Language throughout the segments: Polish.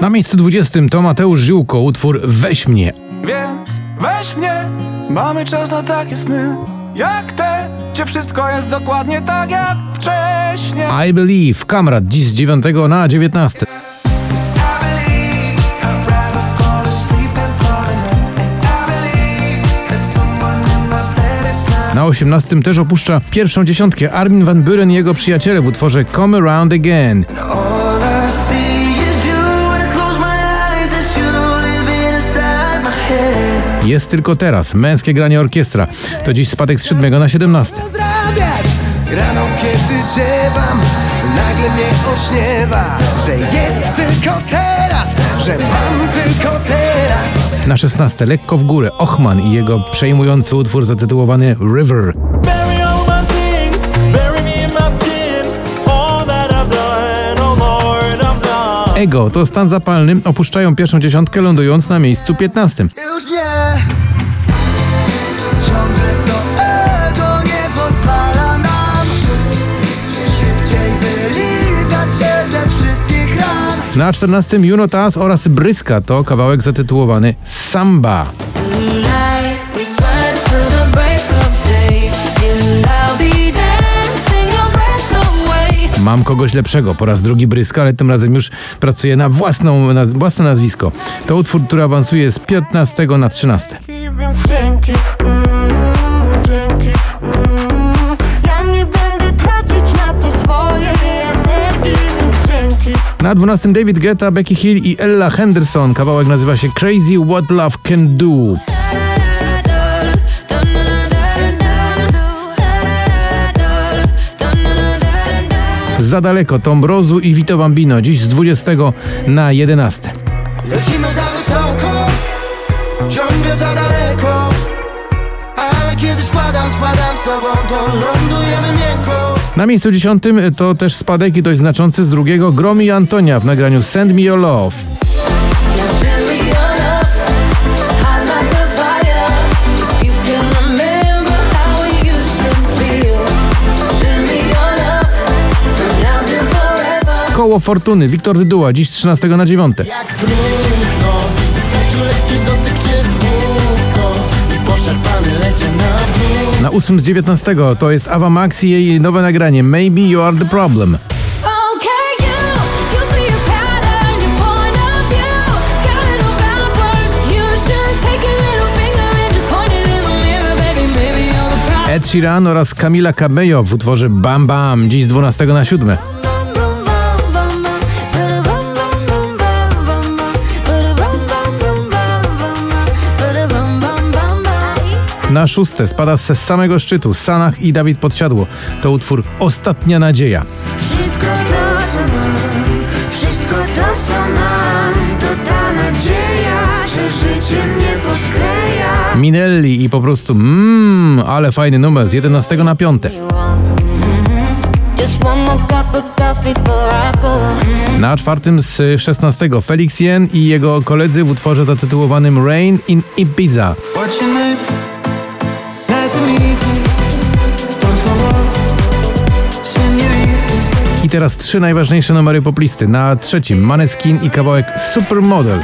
Na miejscu 20 to Mateusz Ziółko, utwór Weź mnie. Więc weź mnie, mamy czas na takie sny Jak te, gdzie wszystko jest dokładnie tak jak wcześniej I Believe, Kamrat, dziś z 9 na 19. Na 18 też opuszcza pierwszą dziesiątkę Armin van Buren i jego przyjaciele w utworze Come Around Again. Jest tylko teraz, męskie granie orkiestra. To dziś spadek z 7 na 17. pozdrawiać Rano kiedy ziewam Nagle mnie ośniewa Że jest tylko teraz Że mam tylko teraz Na 16 lekko w górę Ochman i jego przejmujący utwór zatytułowany River. Ego to stan zapalny, opuszczają pierwszą dziesiątkę lądując na miejscu 15. Już nie Ciągle to ego nie pozwala nam Szybciej wylizać się ze wszystkich ran Na 14 Juno Tas oraz Bryska to kawałek zatytułowany Samba. Mam kogoś lepszego, po raz drugi Bryska, ale tym razem już pracuje na własną, na własne nazwisko. To utwór, który awansuje z 15 na 13. Wiem, dzięki, mm, dzięki, mm. Ja nie będę tracić na to swojej energii. Na 12 David Guetta, Becky Hill i Ella Henderson. Kawałek nazywa się Crazy What Love Can Do. Za daleko Tom Brozu i Vito Bambino. Dziś z 20 na 11. Lecimy za wysoko Ciągle za daleko Ale kiedy spadam, spadam z tobą To lądujemy miękko Na miejscu 10 to też spadek i dość znaczący z drugiego Gromi Antonia w nagraniu Send Me Your Love. Koło Fortuny, Wiktor Dyduła, dziś z 13 na 9. Jak trudno Wystarczy lekki dotyk czy słówko I poszarpany lecie na Na 8 z 19 to jest Ava Max i jej nowe nagranie Maybe You Are The Problem. Ed Sheeran oraz Camila Cabello w utworze Bam Bam, dziś z 12 na 7. Na szóste spada z samego szczytu Sanach i Dawid Podsiadło. To utwór Ostatnia Nadzieja. Wszystko to, co mam, wszystko to, co mam, to ta nadzieja, że życie mnie poskleja. Minelli i po prostu mmm, ale fajny numer z 11 na 5. Just one more cup of coffee before I go. Na czwartym z 16 Felix Jen i jego koledzy w utworze zatytułowanym Rain in Ibiza. Teraz trzy najważniejsze numery poplisty. Na trzecim Maneskin i kawałek Supermodel.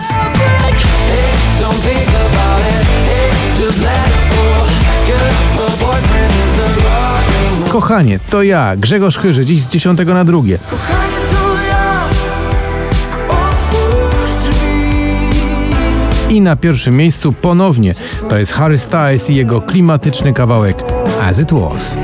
Kochanie, to ja, Grzegorz Chyży, dziś z 10 na drugie. Kochanie to ja Otwórz drzwi I na pierwszym miejscu ponownie to jest Harry Styles i jego klimatyczny kawałek As It Was.